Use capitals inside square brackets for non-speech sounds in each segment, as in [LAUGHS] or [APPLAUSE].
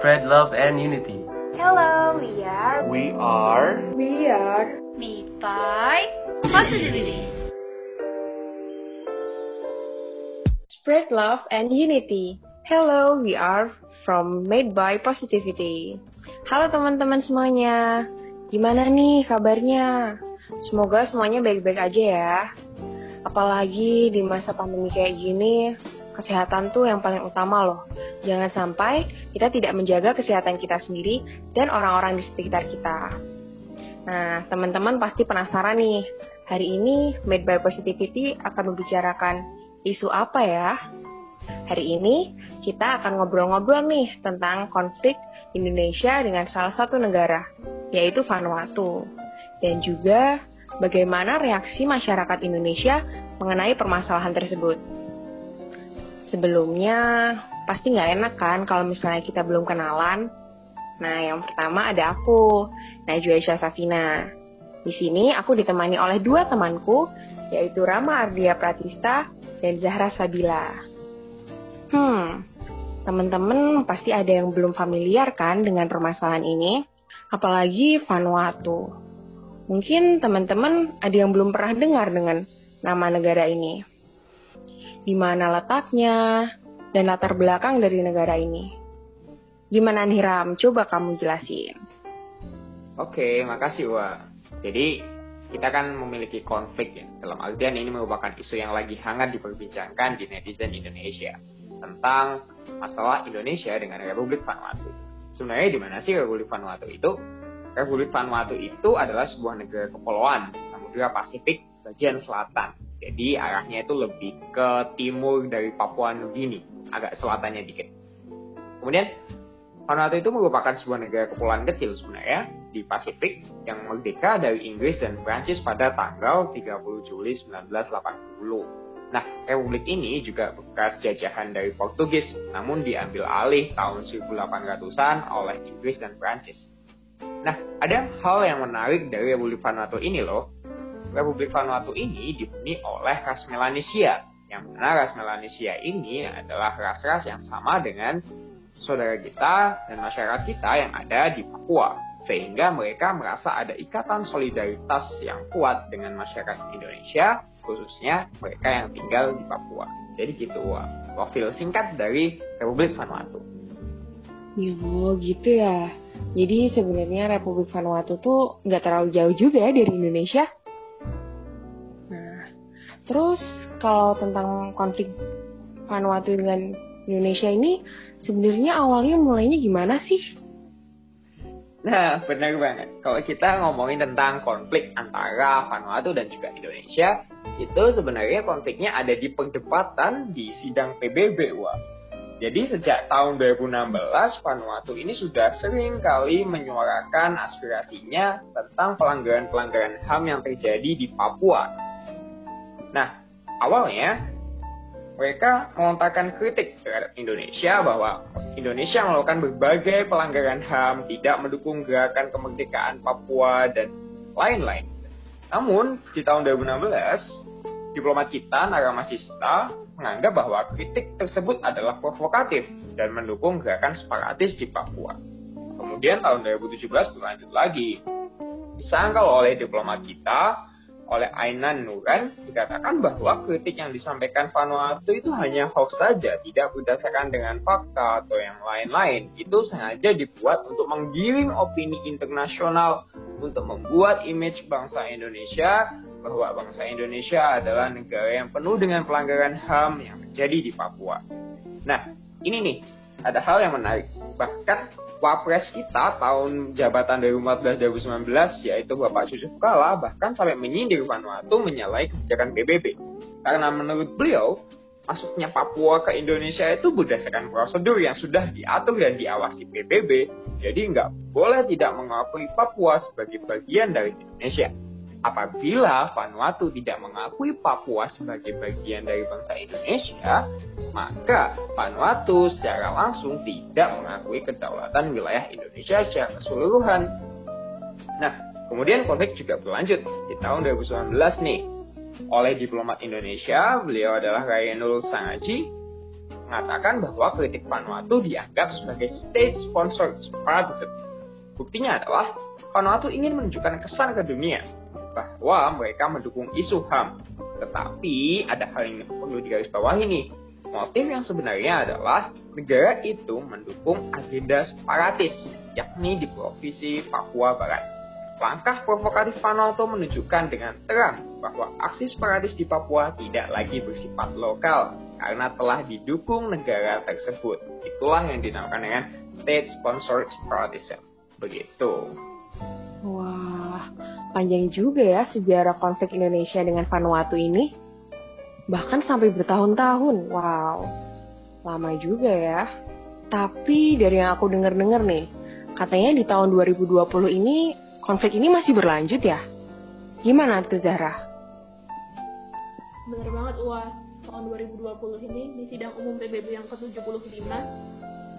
spread love and unity. Hello, we are. We are. We are. Made by Positivity. Spread love and unity. Hello, we are from Made by Positivity. Halo teman-teman semuanya. Gimana nih kabarnya? Semoga semuanya baik-baik aja ya. Apalagi di masa pandemi kayak gini, kesehatan tuh yang paling utama loh. Jangan sampai kita tidak menjaga kesehatan kita sendiri dan orang-orang di sekitar kita. Nah, teman-teman pasti penasaran nih, hari ini Made by Positivity akan membicarakan isu apa ya? Hari ini kita akan ngobrol-ngobrol nih tentang konflik Indonesia dengan salah satu negara, yaitu Vanuatu. Dan juga bagaimana reaksi masyarakat Indonesia mengenai permasalahan tersebut. Sebelumnya, pasti nggak enak kan kalau misalnya kita belum kenalan. Nah, yang pertama ada aku, Najwa Isya Safina. Di sini aku ditemani oleh dua temanku, yaitu Rama Ardia Pratista dan Zahra Sabila. Hmm, teman-teman pasti ada yang belum familiar kan dengan permasalahan ini, apalagi Vanuatu. Mungkin teman-teman ada yang belum pernah dengar dengan nama negara ini di mana letaknya, dan latar belakang dari negara ini. Gimana nih Ram? Coba kamu jelasin. Oke, makasih Wak. Jadi, kita kan memiliki konflik ya. Dalam artian ini merupakan isu yang lagi hangat diperbincangkan di netizen Indonesia tentang masalah Indonesia dengan Republik Vanuatu. Sebenarnya di mana sih Republik Vanuatu itu? Republik Vanuatu itu adalah sebuah negara kepulauan di Samudra Pasifik bagian selatan jadi arahnya itu lebih ke timur dari Papua Nugini, agak selatannya dikit. Kemudian Vanuatu itu merupakan sebuah negara kepulauan kecil sebenarnya di Pasifik yang merdeka dari Inggris dan Prancis pada tanggal 30 Juli 1980. Nah, republik ini juga bekas jajahan dari Portugis, namun diambil alih tahun 1800-an oleh Inggris dan Prancis. Nah, ada hal yang menarik dari Republik Vanuatu ini loh, Republik Vanuatu ini dihuni oleh ras Melanesia. Yang mana ras Melanesia ini adalah ras-ras yang sama dengan saudara kita dan masyarakat kita yang ada di Papua. Sehingga mereka merasa ada ikatan solidaritas yang kuat dengan masyarakat Indonesia, khususnya mereka yang tinggal di Papua. Jadi gitu, profil singkat dari Republik Vanuatu. Oh gitu ya. Jadi sebenarnya Republik Vanuatu tuh nggak terlalu jauh juga ya dari Indonesia. Terus kalau tentang konflik Vanuatu dengan Indonesia ini sebenarnya awalnya mulainya gimana sih? Nah, benar banget. Kalau kita ngomongin tentang konflik antara Vanuatu dan juga Indonesia, itu sebenarnya konfliknya ada di perdebatan di sidang PBB, wah. Jadi sejak tahun 2016, Vanuatu ini sudah sering kali menyuarakan aspirasinya tentang pelanggaran-pelanggaran HAM yang terjadi di Papua Nah, awalnya mereka melontarkan kritik terhadap Indonesia bahwa Indonesia melakukan berbagai pelanggaran HAM, tidak mendukung gerakan kemerdekaan Papua, dan lain-lain. Namun, di tahun 2016, diplomat kita, Naramasista, menganggap bahwa kritik tersebut adalah provokatif dan mendukung gerakan separatis di Papua. Kemudian tahun 2017 berlanjut lagi. Disangkal oleh diplomat kita oleh Ainan Nuran dikatakan bahwa kritik yang disampaikan Vanuatu itu hanya hoax saja, tidak berdasarkan dengan fakta atau yang lain-lain. Itu sengaja dibuat untuk menggiring opini internasional untuk membuat image bangsa Indonesia bahwa bangsa Indonesia adalah negara yang penuh dengan pelanggaran HAM yang terjadi di Papua. Nah, ini nih, ada hal yang menarik. Bahkan Wapres kita tahun jabatan 2014-2019 yaitu Bapak Yusuf Kala bahkan sampai menyindir Vanuatu menyalahi kebijakan PBB. Karena menurut beliau, masuknya Papua ke Indonesia itu berdasarkan prosedur yang sudah diatur dan diawasi PBB, jadi nggak boleh tidak mengakui Papua sebagai bagian dari Indonesia. Apabila Vanuatu tidak mengakui Papua sebagai bagian dari bangsa Indonesia, maka Vanuatu secara langsung tidak mengakui kedaulatan wilayah Indonesia secara keseluruhan. Nah, kemudian konflik juga berlanjut di tahun 2019 nih. Oleh diplomat Indonesia, beliau adalah Rayenul Sangaji, mengatakan bahwa kritik Vanuatu dianggap sebagai state-sponsored separatism. Buktinya adalah Vanuatu ingin menunjukkan kesan ke dunia bahwa mereka mendukung isu HAM. Tetapi ada hal yang perlu digarisbawahi nih. Motif yang sebenarnya adalah negara itu mendukung agenda separatis, yakni di Provinsi Papua Barat. Langkah provokatif Vanuatu menunjukkan dengan terang bahwa aksi separatis di Papua tidak lagi bersifat lokal karena telah didukung negara tersebut. Itulah yang dinamakan dengan state sponsored separatism. Begitu. Wah, panjang juga ya sejarah konflik Indonesia dengan Vanuatu ini. Bahkan sampai bertahun-tahun. Wow, lama juga ya. Tapi dari yang aku dengar-dengar nih, katanya di tahun 2020 ini konflik ini masih berlanjut ya? Gimana tuh Zahra? Bener banget Wah, tahun 2020 ini di sidang umum PBB yang ke-75,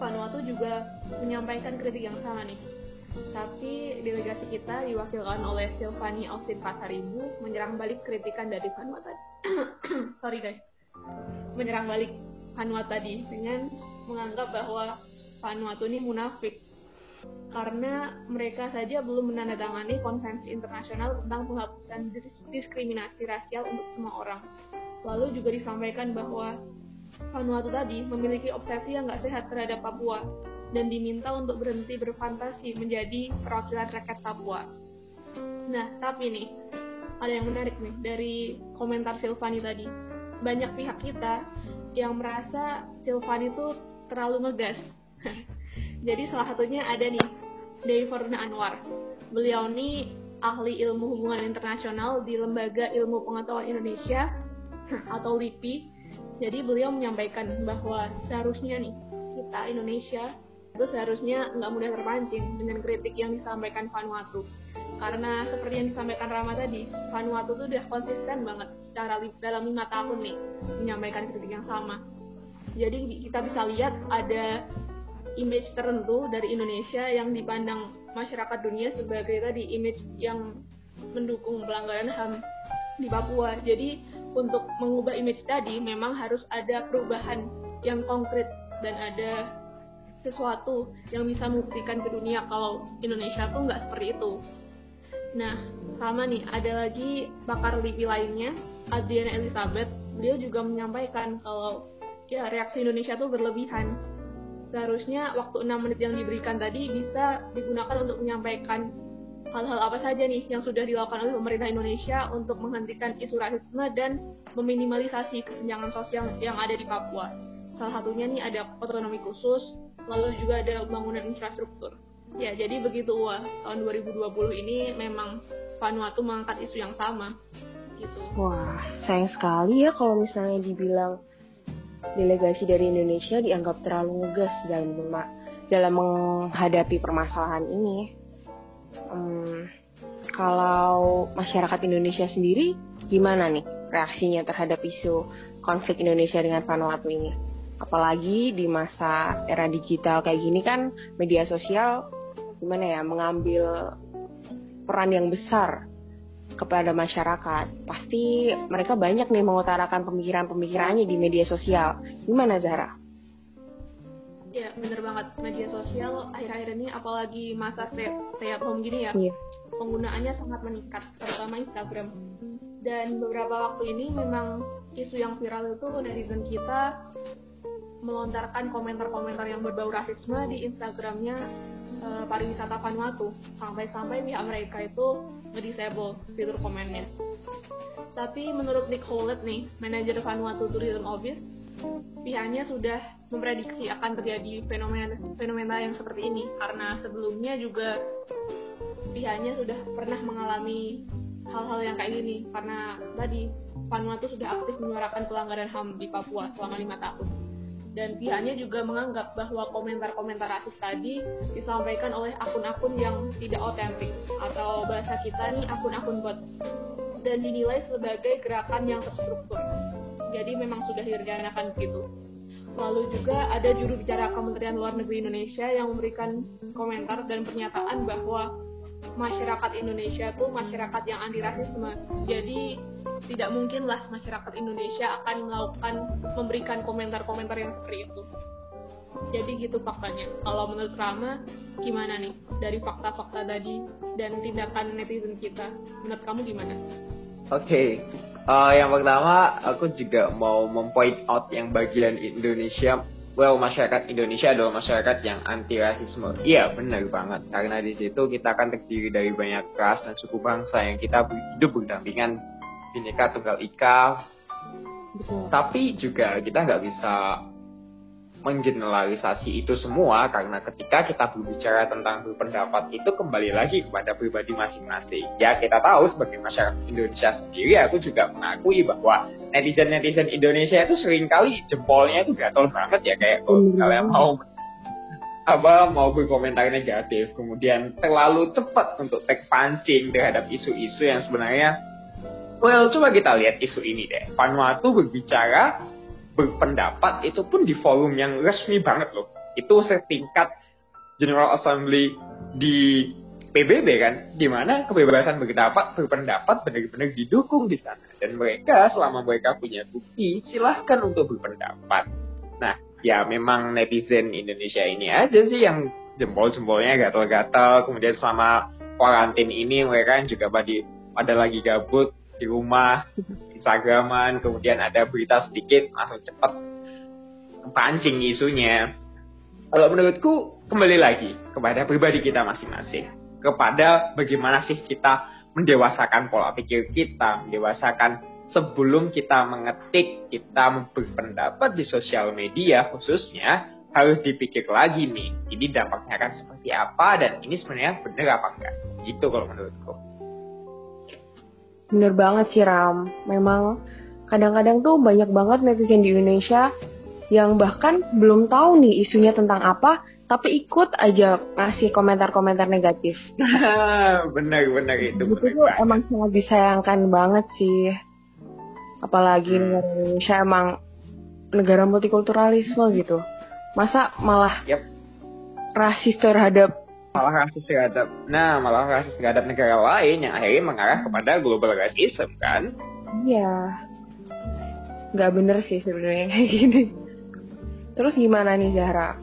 Vanuatu juga menyampaikan kritik yang sama nih. Tapi delegasi kita diwakilkan oleh Silvani Austin Pasaribu menyerang balik kritikan dari Vanuatu. [CLEARS THROAT] Sorry guys. Menyerang balik Vanuatu tadi dengan menganggap bahwa Vanuatu ini munafik karena mereka saja belum menandatangani konvensi internasional tentang penghapusan diskriminasi rasial untuk semua orang. Lalu juga disampaikan bahwa Vanuatu tadi memiliki obsesi yang nggak sehat terhadap Papua dan diminta untuk berhenti berfantasi menjadi perwakilan rakyat Papua. Nah, tapi nih, ada yang menarik nih dari komentar Silvani tadi. Banyak pihak kita yang merasa Silvani itu terlalu ngegas. [LAUGHS] Jadi salah satunya ada nih Dewi Fortuna Anwar. Beliau ini ahli ilmu hubungan internasional di Lembaga Ilmu Pengetahuan Indonesia [LAUGHS] atau LIPI. Jadi beliau menyampaikan bahwa seharusnya nih kita Indonesia itu seharusnya nggak mudah terpancing dengan kritik yang disampaikan Vanuatu. Karena seperti yang disampaikan Rama tadi, Vanuatu tuh udah konsisten banget secara dalam lima tahun nih menyampaikan kritik yang sama. Jadi kita bisa lihat ada image tertentu dari Indonesia yang dipandang masyarakat dunia sebagai tadi image yang mendukung pelanggaran HAM di Papua. Jadi untuk mengubah image tadi memang harus ada perubahan yang konkret dan ada sesuatu yang bisa membuktikan ke dunia kalau Indonesia tuh nggak seperti itu. Nah, sama nih, ada lagi pakar LIPI lainnya, Adriana Elizabeth, beliau juga menyampaikan kalau ya reaksi Indonesia tuh berlebihan seharusnya waktu 6 menit yang diberikan tadi bisa digunakan untuk menyampaikan hal-hal apa saja nih yang sudah dilakukan oleh pemerintah Indonesia untuk menghentikan isu rasisme dan meminimalisasi kesenjangan sosial yang ada di Papua. Salah satunya nih ada otonomi khusus, lalu juga ada pembangunan infrastruktur. Ya, jadi begitu wah tahun 2020 ini memang Vanuatu mengangkat isu yang sama. Gitu. Wah, sayang sekali ya kalau misalnya dibilang delegasi dari Indonesia dianggap terlalu ngegas dalam dalam menghadapi permasalahan ini. Hmm, kalau masyarakat Indonesia sendiri gimana nih reaksinya terhadap isu konflik Indonesia dengan Vanuatu ini? Apalagi di masa era digital kayak gini kan media sosial gimana ya mengambil peran yang besar kepada masyarakat. Pasti mereka banyak nih mengutarakan pemikiran-pemikirannya di media sosial. Gimana Zara? Ya bener banget media sosial akhir-akhir ini apalagi masa stay, stay at home gini ya yeah. penggunaannya sangat meningkat terutama Instagram dan beberapa waktu ini memang isu yang viral itu netizen kita melontarkan komentar-komentar yang berbau rasisme di Instagramnya uh, pariwisata Vanuatu. Sampai-sampai pihak mereka itu ngedisable fitur komennya. Tapi menurut Nick Howlett nih, manajer Vanuatu Tourism Office, pihaknya sudah memprediksi akan terjadi fenomena fenomena yang seperti ini. Karena sebelumnya juga pihaknya sudah pernah mengalami hal-hal yang kayak gini. Karena tadi Vanuatu sudah aktif menyuarakan pelanggaran HAM di Papua selama lima tahun dan pihaknya juga menganggap bahwa komentar-komentar rasis tadi disampaikan oleh akun-akun yang tidak otentik atau bahasa kita nih akun-akun bot dan dinilai sebagai gerakan yang terstruktur. Jadi memang sudah direncanakan begitu. Lalu juga ada juru bicara Kementerian Luar Negeri Indonesia yang memberikan komentar dan pernyataan bahwa masyarakat Indonesia itu masyarakat yang anti rasisme. Jadi tidak mungkin lah masyarakat Indonesia akan melakukan memberikan komentar-komentar yang seperti itu. Jadi gitu faktanya. Kalau menurut Rama, gimana nih dari fakta-fakta tadi dan tindakan netizen kita? Menurut kamu gimana? Oke, okay. uh, yang pertama aku juga mau mempoint out yang bagian Indonesia well masyarakat Indonesia adalah masyarakat yang anti rasisme. Iya benar banget karena di situ kita akan terdiri dari banyak ras dan suku bangsa yang kita hidup berdampingan bineka tunggal ika. Betul. Tapi juga kita nggak bisa mengeneralisasi itu semua karena ketika kita berbicara tentang berpendapat itu kembali lagi kepada pribadi masing-masing. Ya kita tahu sebagai masyarakat Indonesia sendiri aku juga mengakui bahwa netizen-netizen Indonesia itu sering kali jempolnya itu gatel banget ya kayak kalau misalnya mau apa mau berkomentar negatif kemudian terlalu cepat untuk take pancing terhadap isu-isu yang sebenarnya well coba kita lihat isu ini deh Vanuatu berbicara berpendapat itu pun di forum yang resmi banget loh. Itu setingkat General Assembly di PBB kan, di mana kebebasan berpendapat berpendapat benar-benar didukung di sana dan mereka selama mereka punya bukti silahkan untuk berpendapat. Nah, ya memang netizen Indonesia ini aja sih yang jempol-jempolnya gatal-gatal. Kemudian selama karantin ini mereka juga pada pada lagi gabut di rumah Instagraman, kemudian ada berita sedikit langsung cepat pancing isunya. Kalau menurutku kembali lagi kepada pribadi kita masing-masing, kepada bagaimana sih kita mendewasakan pola pikir kita, mendewasakan sebelum kita mengetik, kita berpendapat di sosial media khususnya harus dipikir lagi nih, ini dampaknya akan seperti apa dan ini sebenarnya benar apa enggak. Gitu kalau menurutku. Bener banget sih Ram. Memang kadang-kadang tuh banyak banget netizen di Indonesia yang bahkan belum tahu nih isunya tentang apa, tapi ikut aja ngasih komentar-komentar negatif. [LAUGHS] Bener-bener itu. Itu tuh emang sangat disayangkan banget sih. Apalagi hmm. negara Indonesia emang negara multikulturalisme gitu. Masa malah yep. rasis terhadap malah rasis terhadap nah malah rasis terhadap negara lain yang akhirnya mengarah kepada global racism kan? Iya. Nggak bener sih sebenarnya kayak gini. Terus gimana nih Zahra?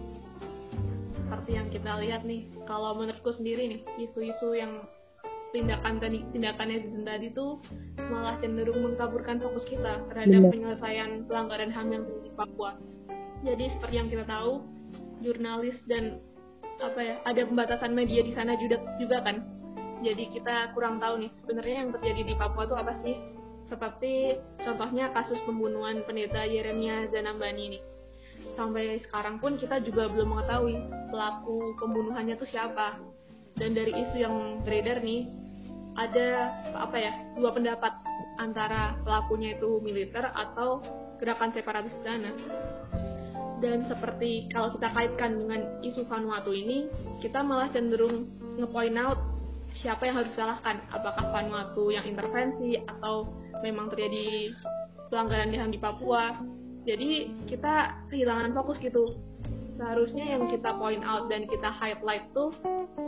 Seperti yang kita lihat nih kalau menurutku sendiri nih isu-isu yang tindakan tadi tindakannya tadi tuh malah cenderung mengkaburkan fokus kita terhadap Bener. penyelesaian pelanggaran HAM yang di Papua. Jadi seperti yang kita tahu, jurnalis dan apa ya ada pembatasan media di sana juga juga kan. Jadi kita kurang tahu nih sebenarnya yang terjadi di Papua itu apa sih? Seperti contohnya kasus pembunuhan pendeta Yeremia Zanambani ini sampai sekarang pun kita juga belum mengetahui pelaku pembunuhannya itu siapa. Dan dari isu yang beredar nih ada apa ya dua pendapat antara pelakunya itu militer atau gerakan separatis sana dan seperti kalau kita kaitkan dengan isu Vanuatu ini, kita malah cenderung ngepoint out siapa yang harus disalahkan. Apakah Vanuatu yang intervensi atau memang terjadi pelanggaran HAM di Papua. Jadi kita kehilangan fokus gitu. Seharusnya yang kita point out dan kita highlight tuh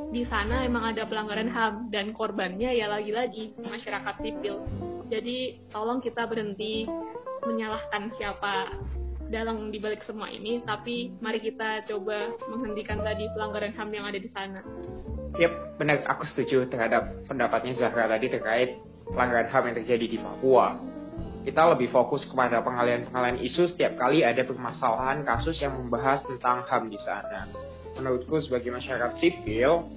di sana emang ada pelanggaran HAM dan korbannya ya lagi-lagi masyarakat sipil. Jadi tolong kita berhenti menyalahkan siapa dalang dibalik semua ini, tapi mari kita coba menghentikan tadi pelanggaran HAM yang ada di sana. Yap, benar. Aku setuju terhadap pendapatnya Zahra tadi terkait pelanggaran HAM yang terjadi di Papua. Kita lebih fokus kepada pengalian-pengalian isu setiap kali ada permasalahan kasus yang membahas tentang HAM di sana. Menurutku sebagai masyarakat sipil,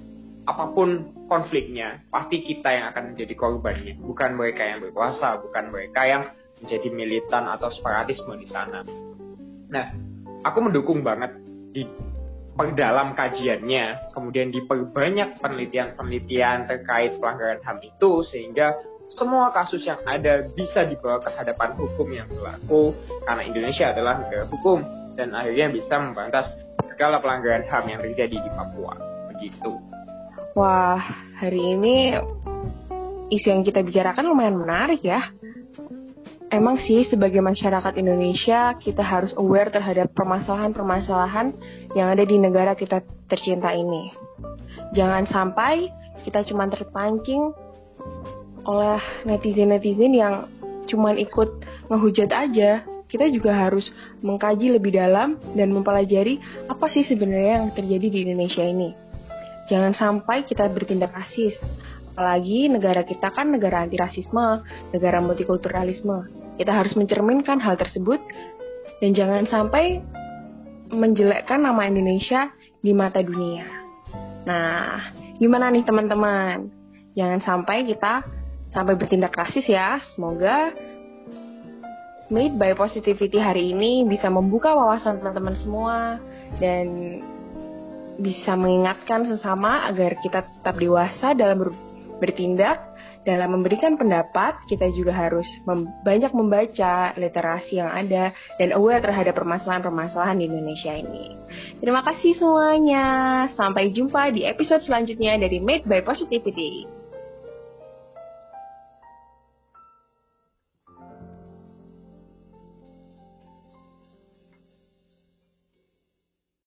apa pun konfliknya, pasti kita yang akan menjadi korbannya. Bukan mereka yang berkuasa, bukan mereka yang menjadi militan atau separatisme di sana. Nah, aku mendukung banget di perdalam kajiannya, kemudian diperbanyak penelitian-penelitian terkait pelanggaran HAM itu sehingga semua kasus yang ada bisa dibawa ke hadapan hukum yang berlaku karena Indonesia adalah negara hukum dan akhirnya bisa membantas segala pelanggaran HAM yang terjadi di Papua. Begitu. Wah, hari ini isu yang kita bicarakan lumayan menarik ya emang sih sebagai masyarakat Indonesia kita harus aware terhadap permasalahan-permasalahan yang ada di negara kita tercinta ini. Jangan sampai kita cuma terpancing oleh netizen-netizen yang cuman ikut ngehujat aja. Kita juga harus mengkaji lebih dalam dan mempelajari apa sih sebenarnya yang terjadi di Indonesia ini. Jangan sampai kita bertindak rasis. Apalagi negara kita kan negara anti rasisme, negara multikulturalisme. Kita harus mencerminkan hal tersebut dan jangan sampai menjelekkan nama Indonesia di mata dunia. Nah, gimana nih teman-teman? Jangan sampai kita sampai bertindak rasis ya. Semoga Made by Positivity hari ini bisa membuka wawasan teman-teman semua dan bisa mengingatkan sesama agar kita tetap dewasa dalam ber bertindak dalam memberikan pendapat, kita juga harus mem banyak membaca literasi yang ada dan aware terhadap permasalahan-permasalahan di Indonesia ini. Terima kasih semuanya. Sampai jumpa di episode selanjutnya dari Made by Positivity.